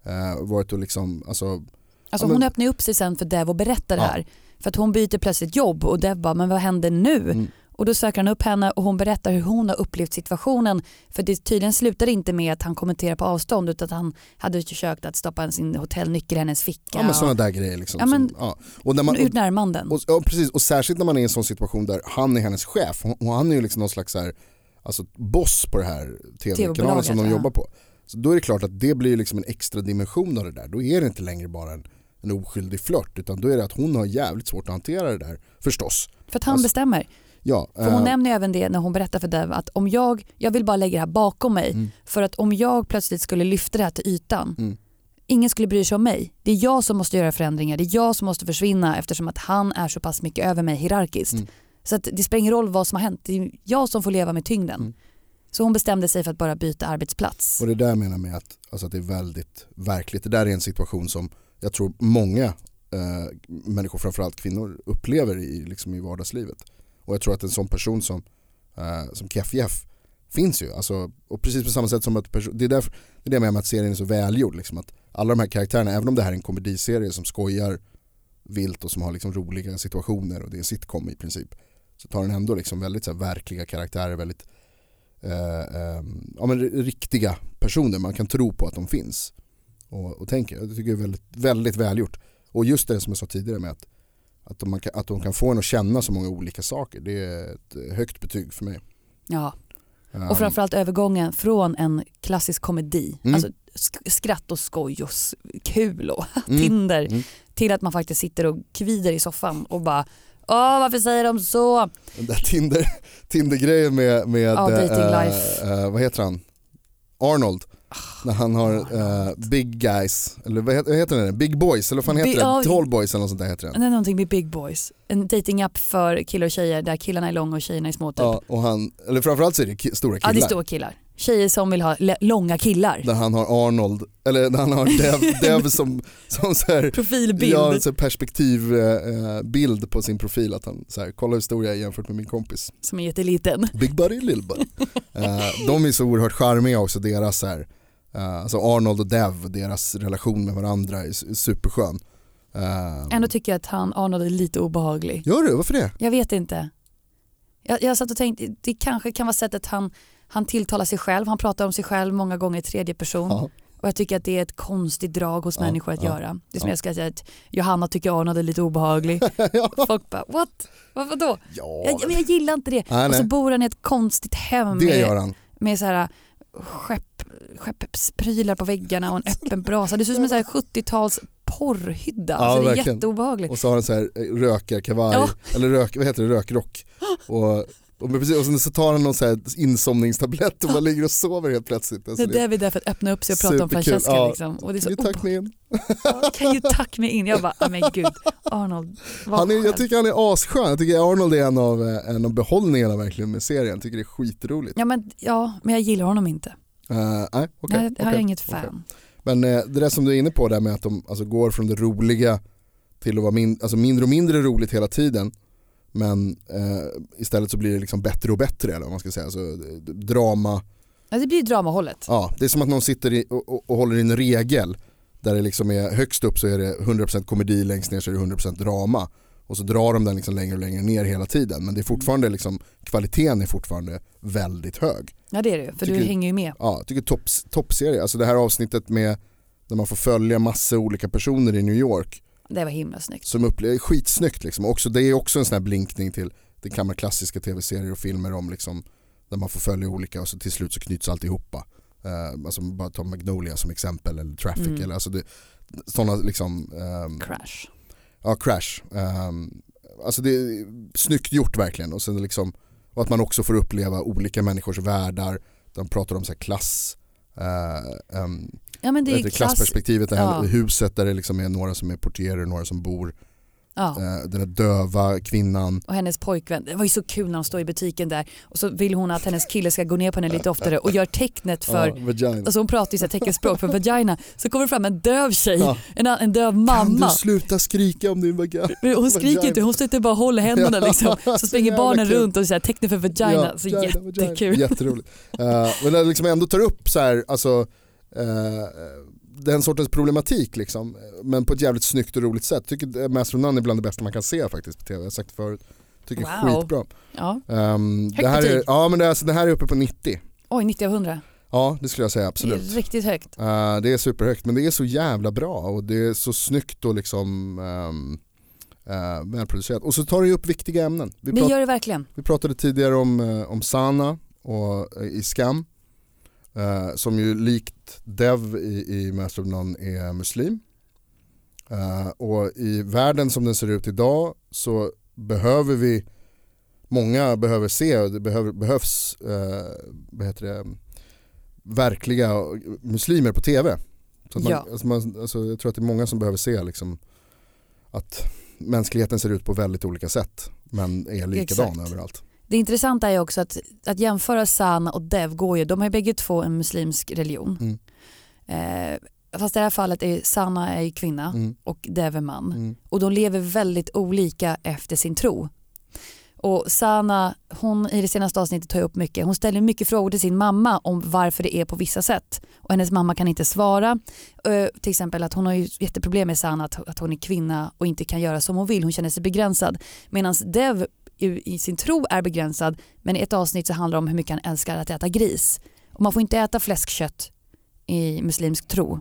Eh, varit och liksom, alltså, Alltså Ja, men- hon öppnar upp sig sen för Dev och berättar det Ja. här. För att hon byter plötsligt jobb och Dev bara men vad händer nu? Mm. Och då söker han upp henne och hon berättar hur hon har upplevt situationen. För det tydligen slutar inte med att han kommenterar på avstånd utan att han hade försökt att stoppa sin hotellnyckel i hennes ficka. ja men sådana där grejer liksom. Ja, men- som, ja. Och när man, ut närmanden. Och, ja, precis, och särskilt när man är i en sån situation där han är hennes chef och han är ju liksom någon slags här, alltså boss på det här tv-kanalen som de jobbar på. Så då är det klart att det blir liksom en extra dimension av det där. Då är det inte längre bara en, en oskyldig flört utan då är det att hon har jävligt svårt att hantera det där förstås. För att han alltså, bestämmer. Ja, För hon eh, nämner även det när hon berättar för Dev att om jag, jag vill bara lägga det här bakom mig Mm. för att om jag plötsligt skulle lyfta det här till ytan Mm. ingen skulle bry sig om mig. Det är jag som måste göra förändringar, det är jag som måste försvinna eftersom att han är så pass mycket över mig hierarkiskt. Mm. Så att det spelar ingen roll vad som har hänt, det är jag som får leva med tyngden. Mm. Så hon bestämde sig för att bara byta arbetsplats. Och det där menar jag med att, alltså att det är väldigt verkligt. Det där är en situation som jag tror många eh, människor, framförallt kvinnor, upplever i, liksom i vardagslivet. Och jag tror att en sån person som, eh, som Keff Jeff finns ju. Alltså, och precis på samma sätt som att det är, därför, det är det jag menar med att serien är så välgjord. Liksom, att alla de här karaktärerna, även om det här är en komediserie som skojar vilt och som har liksom roliga situationer och det är en sitcom i princip. Så tar den ändå liksom väldigt så här, verkliga karaktärer, väldigt eh, eh, ja, men riktiga personer man kan tro på att de finns. Och, och tänker, jag tycker det är väldigt, väldigt välgjort. Och just det som jag sa tidigare med att, att, de, kan, att de kan få en att känna så många olika saker, det är ett högt betyg för mig. Ja. Um, Och framförallt övergången från en klassisk komedi, Mm. alltså sk- skratt och skoj och kul och Mm. Tinder, Mm. till att man faktiskt sitter och kvider i soffan och bara Åh varför säger de så? Den där Tinder, Tinder-grejen med, med Ja, life. eh, vad heter han? Arnold. När han har eh, Big Guys, eller vad heter, vad heter den? Big Boys, eller vad fan heter Big- det? ja. Tall Boys eller något sånt där heter den. Det är någonting med big boys. En datingapp för killar och tjejer där killarna är långa och tjejerna är små typ. Ja, och han, eller framförallt så är det ki- stora Ja killar. det är stora killar. Tjejer som vill ha långa killar. Där han har Arnold, eller där han har Dev, Dev som, som så här, Profilbild. Ja, så perspektivbild eh, bild på sin profil. Att han så här, kolla hur stor jag är jämfört med min kompis. Som är jätteliten. Big buddy, little buddy. eh, de är så oerhört charmiga också, deras så här, eh, alltså Arnold och Dev, deras relation med varandra är superskön. Eh, Ändå tycker jag att han Arnold är lite obehaglig. Gör du? Varför det? Jag vet inte. Jag, jag satt och tänkte, det kanske kan vara sättet han, han tilltalar sig själv. Han pratar om sig själv många gånger i tredje person. Ja. Och jag tycker att det är ett konstigt drag hos Ja, människor att ja, göra. Det är som ja. jag ska säga att Johanna tycker Arnold är lite obehaglig. Folk bara what? Varför då? Ja, Jag, men jag gillar inte det. Nej, och så nej. bor han i ett konstigt hem det gör han. med så här skepp, skeppsprylar på väggarna och en öppen brasa. Det ser ut som en så här 70-tals porrhydda. Ja, så det är verkligen. jätteobehagligt. Och så har han så här eh, rökarkavaj, Ja. eller rök, vad heter det, rökrock. Och, och, precis, och sen så tar han någon så här insomningstablett och bara ligger och sover helt plötsligt. Alltså, det är där vi är där för att öppna upp sig och prata om. Francesca. Ja. Liksom. Och det är så Can you tuck me in? Can you tuck me in? Jag bara, ah, men gud, Arnold, Han är, jag tycker han är asskön, jag tycker Arnold är en av, eh, en av behållningarna verkligen med serien, jag tycker det är skitroligt. Ja men, ja, men jag gillar honom inte. Uh, nej, okej. Nej, jag är okej, inget fan. Men eh, det där som du är inne på där med att de alltså, går från det roliga till att vara min, alltså, mindre och mindre roligt hela tiden. Men eh, istället så blir det liksom bättre och bättre eller vad man ska säga. Alltså, eh, drama, Ja, det blir dramahållet. ja, det är som att någon sitter i, och, och, håller i en regel där det liksom är högst upp så är det 100% komedi, längst ner så är det 100% drama. Och så drar de den liksom längre och längre ner hela tiden. Men det är fortfarande liksom, kvaliteten är fortfarande väldigt hög. Ja det är det för du Tycker- hänger ju med. Ja, jag tycker topps, toppserie. Alltså det här avsnittet med när man får följa massa olika personer i New York Det var himla snyggt. som upplever, skitsnyggt liksom. Också, det är också en sån här blinkning till det gamla klassiska tv-serier och filmer om liksom där man får följa olika och så till slut så knyts alltihopa. Uh, alltså bara ta Magnolia som exempel eller Traffic Mm. eller alltså det, sådana liksom ehm, Crash. Ja, Crash. Um, alltså det är snyggt gjort verkligen. Och, sen liksom, och att man också får uppleva olika människors världar. De pratar om så klass, uh, um, Ja men det är klass... klassperspektivet, det här ja. huset där det liksom är några som är portierer, några som bor. Ja. Uh, den där döva kvinnan. Och hennes pojkvän, det var ju så kul när de står i butiken där och så vill hon att hennes kille ska gå ner på henne lite oftare och gör tecknet för Ja, vagina. Alltså hon pratar ju så teckenspråk för vagina, så kommer det fram en döv tjej, Ja. en, en döv Kan mamma. du sluta skrika om din vagina? Hon skriker inte, hon sitter bara och håller händerna Ja, liksom. så springer barnen runt och så här, tecknar för vagina. Så vagina, jättekul. vagina. Jätteroligt. Uh, men liksom ändå tar upp så här, alltså, eh, den sortens problematik liksom, men på ett jävligt snyggt och roligt sätt. Tycker Master of None är bland det bästa man kan se faktiskt på tv, jag har sagt det förut. Tycker är Wow. skitbra. Ja. Um, Högt det, här är, betyg. ja, men det, är, alltså, det här är uppe på 90. Oj, 90 av 100. Ja det skulle jag säga Det är absolut. riktigt högt. Uh, det är superhögt men det är så jävla bra och det är så snyggt och liksom um, uh, välproducerat. Och så tar det ju upp viktiga ämnen. Vi, Det gör det verkligen. vi pratade tidigare om, om Sana och, uh, i Skam. Uh, som ju likt Dev i, i Master of None är muslim. Uh, och i världen som den ser ut idag så behöver vi, många behöver se det behöver, behövs uh, vad heter det, verkliga muslimer på tv. Så man, Ja. alltså man, alltså jag tror att det är många som behöver se liksom, att mänskligheten ser ut på väldigt olika sätt men är likadan Exakt. överallt. Det intressanta är också att, att jämföra Sana och Dev går ju, de har ju bägge två en muslimsk religion. Mm. Eh, fast i det här fallet är Sana är kvinna Mm. och Dev är man. Mm. Och de lever väldigt olika efter sin tro. Och Sana, hon i det senaste avsnittet tar upp mycket, hon ställer mycket frågor till sin mamma om varför det är på vissa sätt. Och hennes mamma kan inte svara. Eh, till exempel att hon har ju jätteproblem med Sana att, att hon är kvinna och inte kan göra som hon vill, hon känner sig begränsad. Medan Dev i, sin tro är begränsad men i ett avsnitt så handlar det om hur mycket han älskar att äta gris. Och man får inte äta fläskkött i muslimsk tro.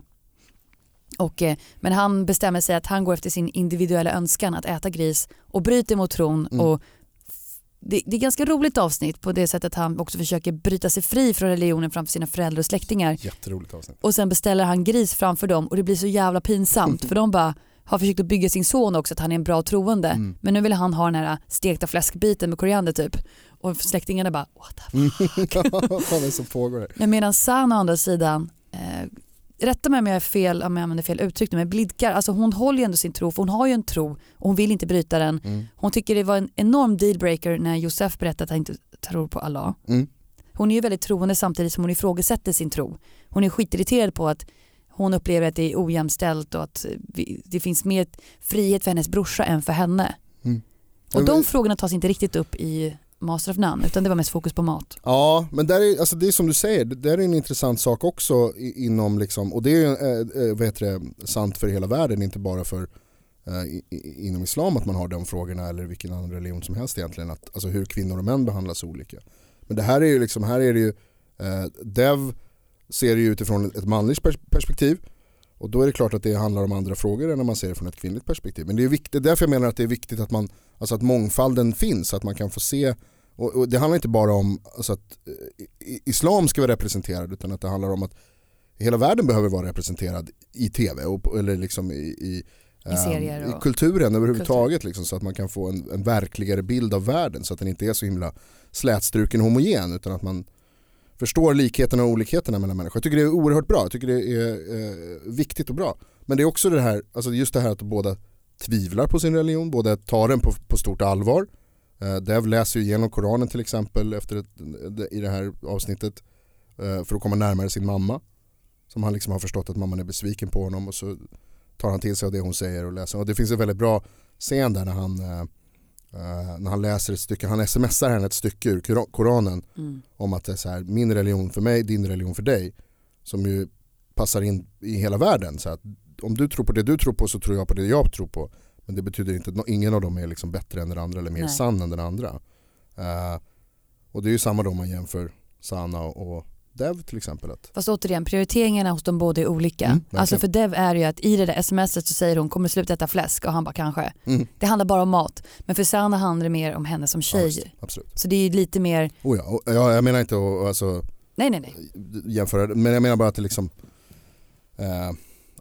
Och, eh, men han bestämmer sig att han går efter sin individuella önskan att äta gris och bryter mot tron. Mm. Och det, det är ganska roligt avsnitt på det sättet att han också försöker bryta sig fri från religionen framför sina föräldrar och släktingar. Jätteroligt avsnitt. Och sen beställer han gris framför dem och det blir så jävla pinsamt för de bara har försökt att bygga sin son också att han är en bra troende. Mm. Men nu vill han ha den här stekta fläskbiten med koriander typ. Och släktingarna bara what the Mm. Vad fan är det som pågår här? men medan Sana å andra sidan, eh, rätta mig om jag är fel, om jag använder fel uttryck nu, men blidkar, alltså hon håller ju ändå sin tro för hon har ju en tro och hon vill inte bryta den. Mm. Hon tycker det var en enorm dealbreaker när Josef berättade att han inte tror på Allah. Mm. Hon är ju väldigt troende samtidigt som hon ifrågasätter sin tro. Hon är skitirriterad på att hon upplever att det är ojämställt och att det finns mer frihet för hennes brorsa än för henne. Mm. Och de frågorna tas inte riktigt upp i Master of None utan det var mest fokus på mat. Ja, men där är, alltså det är som du säger, det där är en intressant sak också inom, liksom, och det är ju eh, eh, heter det, sant för hela världen, inte bara för i, inom islam att man har de frågorna eller vilken annan religion som helst egentligen, att, alltså hur kvinnor och män behandlas olika. Men det här är ju liksom, här är det ju, eh, Dev ser det ju utifrån ett manligt pers- perspektiv. Och då är det klart att det handlar om andra frågor än när man ser det från ett kvinnligt perspektiv. Men det är viktigt, därför jag menar att det är viktigt att man, alltså att mångfalden finns, att man kan få se. Och, och det handlar inte bara om alltså att eh, i- islam ska vara representerad utan att det handlar om att hela världen behöver vara representerad i tv och, eller liksom i, i, ehm, serier i och- kulturen överhuvudtaget liksom, så att man kan få en, en verkligare bild av världen så att den inte är så himla slätstruken homogen utan att man förstår likheterna och olikheterna mellan människor. Jag tycker det är oerhört bra, jag tycker det är eh, viktigt och bra. Men det är också det här, alltså just det här att båda tvivlar på sin religion, båda tar den på, på stort allvar. Eh, Dev läser ju igenom Koranen till exempel efter ett, i det här avsnittet eh, för att komma närmare sin mamma. Som han liksom har förstått att mamman är besviken på honom och så tar han till sig av det hon säger och läser. Och det finns en väldigt bra scen där när han, eh, eh, när han läser ett stycke, han smsar henne ett stycke ur Kora- Koranen Mm. om att det är så här, min religion för mig, din religion för dig. Som ju passar in i hela världen. Så att om du tror på det du tror på så tror jag på det jag tror på. Men det betyder inte att ingen av dem är liksom bättre än den andra eller mer Nej. sann än den andra. Eh, och det är ju samma då om man jämför Sana och Dev till exempel. Att, Fast återigen, prioriteringarna hos dem båda är olika. Mm, alltså för Dev är ju att i det där smset så säger hon kommer sluta äta fläsk och han bara kanske. mm, Det handlar bara om mat. Men för Sana handlar det mer om henne som ja, tjej. det, absolut. så det är lite mer, Oh ja, ja, jag menar inte att alltså, nej nej nej. jämföra det, men jag menar bara att det liksom eh,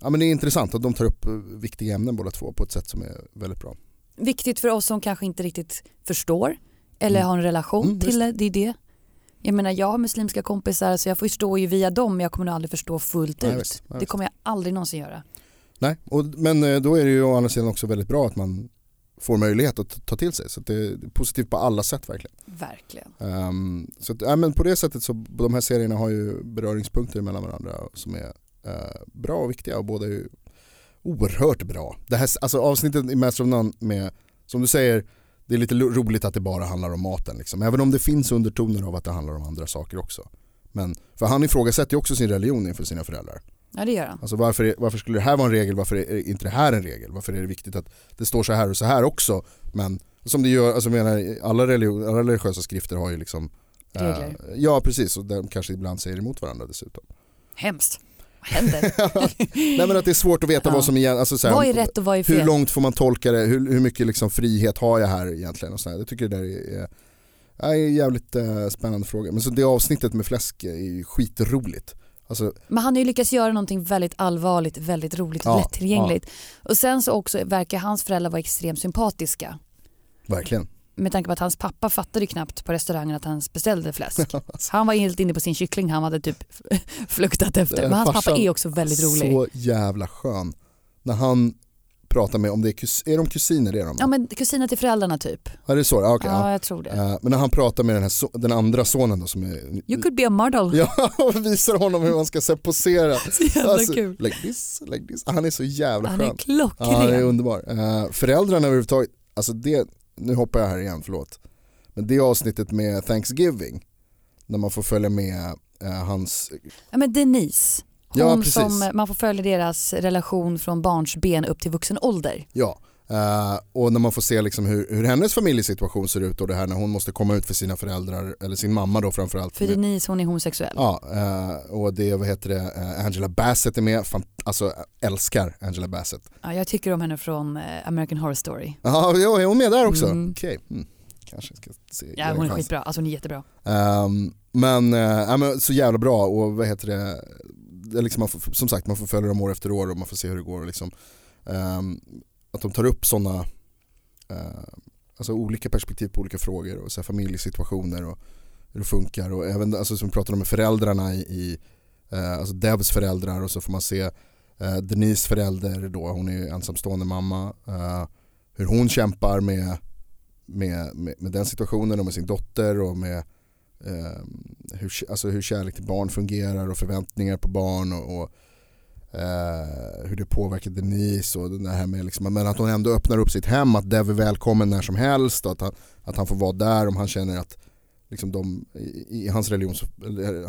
Ja men det är intressant att de tar upp eh, viktiga ämnen båda två på ett sätt som är väldigt bra. Viktigt för oss som kanske inte riktigt förstår eller Mm. har en relation Mm, till det, det är det. Jag menar jag har muslimska kompisar så jag förstår ju via dem men jag kommer nog aldrig förstå fullt Nej, ut. nej, det kommer jag aldrig någonsin göra. Nej, och, men eh, då är det ju å andra sidan också väldigt bra att man får möjlighet att ta till sig. Så det är positivt på alla sätt verkligen. Verkligen. Ehm, så att, ja, men på det sättet så de här serierna har ju beröringspunkter mellan varandra som är eh, bra och viktiga och båda är ju oerhört bra. Det här, alltså avsnittet i Master of None med, som du säger, det är lite roligt att det bara handlar om maten. Liksom. Även om det finns undertoner av att det handlar om andra saker också. Men, för han ifrågasätter ju också sin religion inför sina föräldrar. Ja det gör han. Alltså varför, varför skulle det här vara en regel, varför är inte det här en regel? Varför är det viktigt att det står så här och så här också? Men som det gör, alltså menar, alla, religion, alla religiösa skrifter har ju liksom eh, Regler. ja precis, och de kanske ibland säger emot varandra dessutom. Hemskt. Vad händer? Nej men att det är svårt att veta Ja. vad som är, alltså så här, vad är rätt och vad är fel? hur långt får man tolka det, hur, hur mycket liksom frihet har jag här egentligen? Och så här. Jag tycker det där är, är, är jävligt eh, spännande fråga. Men så det avsnittet med fläsk är ju skitroligt. Alltså, Men han har ju lyckats göra någonting väldigt allvarligt, väldigt roligt och Ja, lättillgängligt. Och sen så också verkar hans föräldrar vara extremt sympatiska. verkligen. Med tanke på att hans pappa fattade knappt på restaurangen att han beställde fläsk. Han var helt inne på sin kyckling han hade typ fluktat efter. Men hans pappa är också väldigt rolig. Så jävla skön. När han pratar med, om det är, kus, är de kusiner? Det är de, Ja men kusiner till föräldrarna typ. Ja, det är så? Ja, okej, Ja, ja. jag tror det. Eh, Men när han pratar med den, här, so- den andra sonen då som är... You could be a model. Ja, och visar honom hur man ska så posera. Så jävla kul. Like this, like this. Han är så jävla Han skön. är klockren. Ja, han är underbar. Eh, föräldrarna överhuvudtaget, alltså det, nu hoppar jag här igen, förlåt. Men det avsnittet med Thanksgiving, när man får följa med eh, hans, Ja men Denise. Hon Ja, precis. som, man får följa deras relation från barns ben upp till vuxen ålder. ja, eh, och när man får se liksom hur, hur hennes familjesituation ser ut och det här när hon måste komma ut för sina föräldrar, eller sin mamma då framförallt. För Denise hon är homosexuell. Ja, eh, och det, vad heter det, eh, Angela Bassett är med, Fan, alltså älskar Angela Bassett. Ja, jag tycker om henne från American Horror Story. Ja, är hon med där också? Mm. Okej, mm. kanske ska se. Ja, hon är chans. skitbra. Alltså hon är jättebra. Ehm, men, ja, men så jävla bra och vad heter det, det liksom får, som sagt man får följa dem år efter år och man får se hur det går. och Liksom. Ehm, att de tar upp sådana eh, alltså olika perspektiv på olika frågor och så här, familjesituationer och hur det funkar och även alltså, som vi pratade om med föräldrarna i, i eh, alltså Devs föräldrar och så får man se eh, Denise förälder då, hon är ensamstående mamma, eh, hur hon kämpar med, med, med, med den situationen och med sin dotter och med eh, hur, alltså hur kärlek till barn fungerar och förväntningar på barn och, och eh, hur det påverkar Denise och det här med liksom, men att hon ändå öppnar upp sitt hem, att Dev är välkommen när som helst och att han, att han får vara där om han känner att liksom de, i, i hans religion, så,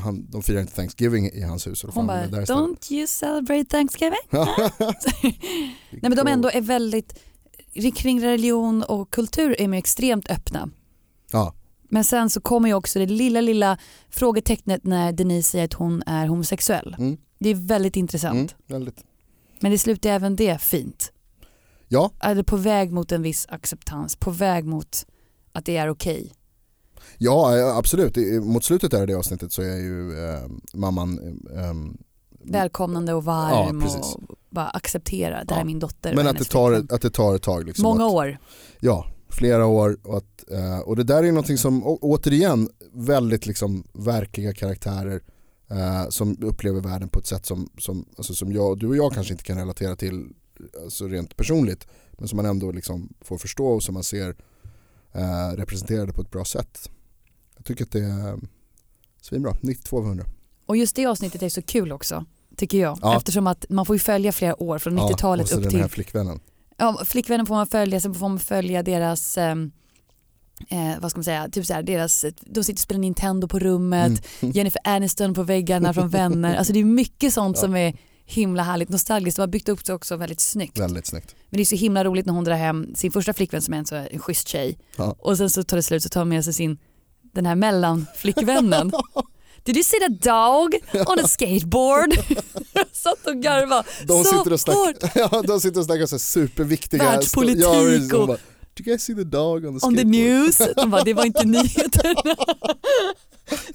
han, de firar inte Thanksgiving i hans hus. Hon bara, där don't you celebrate Thanksgiving? Nej men de ändå är väldigt, kring religion och kultur är de extremt öppna. Ja, Men sen så kommer ju också det lilla, lilla frågetecknet när Denise säger att hon är homosexuell. Mm. Det är väldigt intressant. mm, väldigt. Men det slutar även det fint. Ja, Är det på väg mot en viss acceptans, på väg mot att det är okej. ja ja, absolut. I- Mot slutet i det avsnittet så är ju eh, mamman eh, ehm, Välkomnande och varm Ja, och bara acceptera, det här Ja. är min dotter men att det, tar, flickvän. att det tar ett tag. Liksom, Många att, år. Ja, flera år. Och, att, eh, och det där är någonting som, återigen, väldigt liksom verkliga karaktärer eh, som upplever världen på ett sätt som, som, alltså, som jag, du och jag kanske inte kan relatera till alltså rent personligt. Men som man ändå liksom får förstå och som man ser eh, representerade på ett bra sätt. Jag tycker att det är svinbra, 92 av 100. Och just det avsnittet är så kul också, tycker jag. Ja. Eftersom att man får ju följa flera år från Ja, 90-talet och så upp den till här flickvännen. Ja, flickvännen får man följa, sen får man följa deras, ehm, eh, vad ska man säga, typ så här, deras, de sitter och spelar Nintendo på rummet, Mm. Jennifer Aniston på väggarna från vänner. Alltså det är mycket sånt som är himla härligt nostalgiskt. De har byggt upp det också väldigt snyggt. Väldigt snyggt. Men det är så himla roligt när hon drar hem sin första flickvän som är en, så en schysst tjej Ja. och sen så tar det slut så tar hon med sig sin, den här mellanflickvännen. Did you see the dog on a skateboard? Satt och garvade De så sitter och ja, de sitter och snackar så superviktiga Världspolitik Ja, och- Do you guys see the dog on the On the skateboard?" news. De bara, det var inte nyheterna.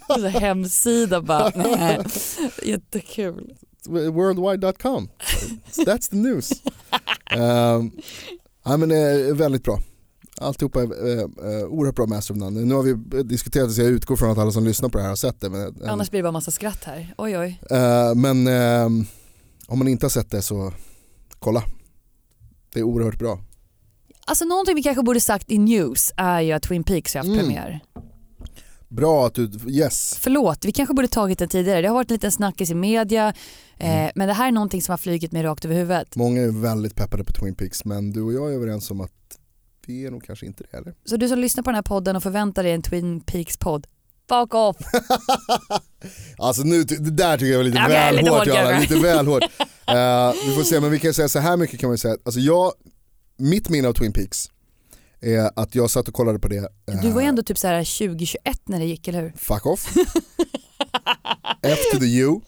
Så hemsida bara, nej. Jättekul. Worldwide.com. That's the news. um, ja, men, eh, väldigt bra. Alltihopa är eh, eh, oerhört bra Master of None. Nu har vi diskuterat det så jag utgår från att alla som lyssnar på det här har sett det. Men, eh, Annars blir det bara massa skratt här. Oj oj. eh, men eh, om man inte har sett det så kolla. Det är oerhört bra. Alltså någonting vi kanske borde sagt i news är ju att Twin Peaks har haft Mm. premiär. Bra att du, yes. Förlåt, vi kanske borde tagit det tidigare. Det har varit en liten snackis i media. Mm. Eh, men det här är någonting som har flugit mig rakt över huvudet. Många är väldigt peppade på Twin Peaks men du och jag är överens om att vi är nog kanske inte det eller? Så du som lyssnar på den här podden och förväntar dig en Twin Peaks-podd, fuck off. Alltså nu, det där tycker jag var lite Okej, väl lite hårt hårt kanske. lite väl hårt. Eh, vi får se men vi kan säga så här mycket kan man säga, alltså jag, mitt minne av Twin Peaks är att jag satt och kollade på det. eh, Du var ju ändå typ så här 2021 när det gick, eller hur? Fuck off. F to the U.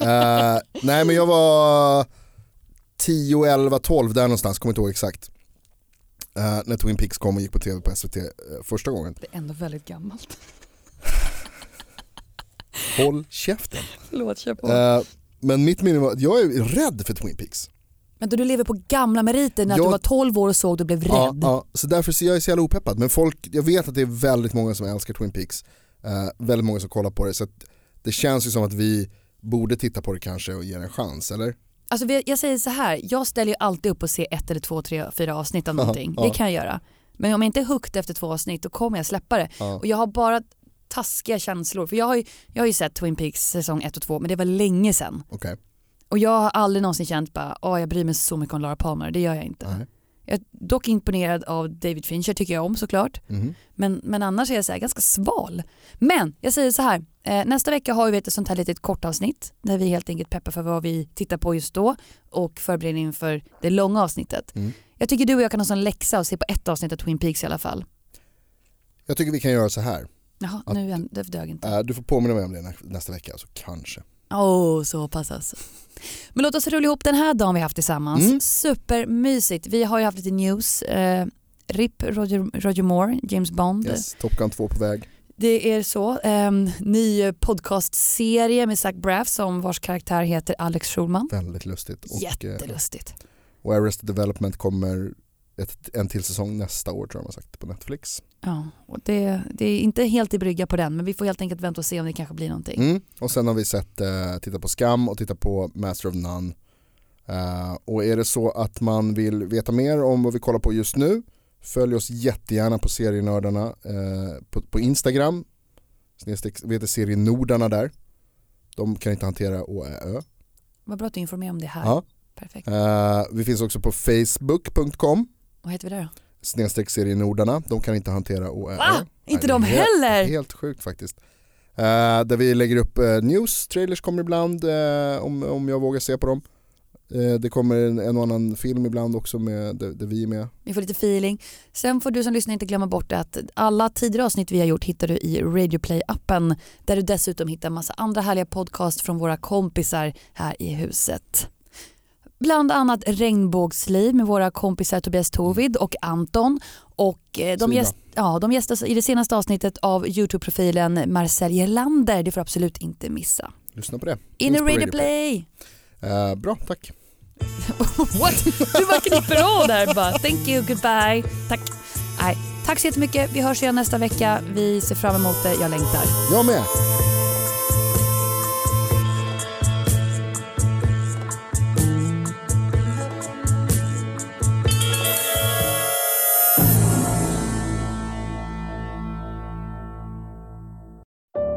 Eh, nej men jag var 10, 11, 12 där någonstans, kommer inte ihåg exakt. Eh, när Twin Peaks kom och gick på tv på SVT eh, första gången. Det är ändå väldigt gammalt. Håll käften. Förlåt, kör på. Eh, men mitt minne var jag är rädd för Twin Peaks. Men du lever på gamla meriter när Jag- du var 12 år och såg du blev rädd. Ja, ja, så därför så jag är så jävla opeppad. Men folk, jag vet att det är väldigt många som älskar Twin Peaks. Eh, väldigt många som kollar på det. Så det känns ju som att vi borde titta på det kanske och ge det en chans, eller? Alltså jag säger så här, jag ställer ju alltid upp och ser ett eller två, tre, fyra avsnitt av någonting. ja. Det kan jag göra. Men om jag inte är hooked efter två avsnitt då kommer jag släppa det. Ja. Och jag har bara taskiga känslor. För jag har ju, jag har ju sett Twin Peaks säsong 1 och 2 men det var länge sedan. Okej. Och jag har aldrig någonsin känt bara, åh jag bryr mig så mycket om Laura Palmer, det gör jag inte. Nej. Jag är dock imponerad av David Fincher tycker jag om såklart. Mhm. Men, men annars är jag så här ganska sval. Men jag säger så här, eh, nästa vecka har vi ett sånt här litet kortavsnitt där vi helt enkelt peppar för vad vi tittar på just då och förberedning för det långa avsnittet. Mm. Jag tycker du och jag kan ha sån läxa och se på ett avsnitt av Twin Peaks i alla fall. Jag tycker vi kan göra så här. Jaha, nu är- det dög inte. Eh, du får påminna mig om det nä- nästa vecka, så kanske. Åh, så pass alltså. Men låt oss rulla ihop den här dagen vi haft tillsammans. Mm. Supermysigt. Vi har ju haft lite news. Eh, RIP Roger, Roger Moore, James Bond. Yes, Top Gun 2 på väg. Det är så. Um, ny podcastserie med Zach Braff som vars karaktär heter Alex Schulman. Väldigt lustigt. Och, eh, Jättelustigt. och Arrested Development kommer ett, en till säsong nästa år tror jag de har sagt på Netflix. Ja, och det, det är inte helt i brygga på den men vi får helt enkelt vänta och se om det kanske blir någonting. Mm. Och sen har vi sett, eh, titta på Skam och titta på Master of None. Eh, och är det så att man vill veta mer om vad vi kollar på just nu, följ oss jättegärna på serienördarna eh, på, på Instagram. Vi heter serienordarna där. De kan inte hantera Å, Ä, Ö. Vad bra att du informerar om det här. Ja. Perfekt. Eh, vi finns också på facebook.com Vad heter vi där då? Snedstreck serienordarna. De kan inte hantera Ö. Va? Inte de helt- heller? Helt sjukt faktiskt. Eh, där vi lägger upp eh, news, trailers kommer ibland eh, om, om jag vågar se på dem. Det kommer en, en och annan film ibland också med, där, där vi är med. Vi får lite feeling. Sen får du som lyssnar inte glömma bort att alla tidigare avsnitt vi har gjort hittar du i Radioplay-appen där du dessutom hittar massa andra härliga podcast från våra kompisar här i huset. Bland annat Regnbågsliv med våra kompisar Tobias Tovid och Anton. Och eh, de, gäst, ja, de gästas i det senaste avsnittet av Youtube-profilen Marcel Gerlander. Det får absolut inte missa. Lyssna på det. In i Finns på Radioplay! Eh, bra, tack. What? Du bara klipper av där bara. Thank you, goodbye. Tack. Nej, tack så jättemycket. Vi hörs igen nästa vecka. Vi ser fram emot det. Jag längtar. Jag med.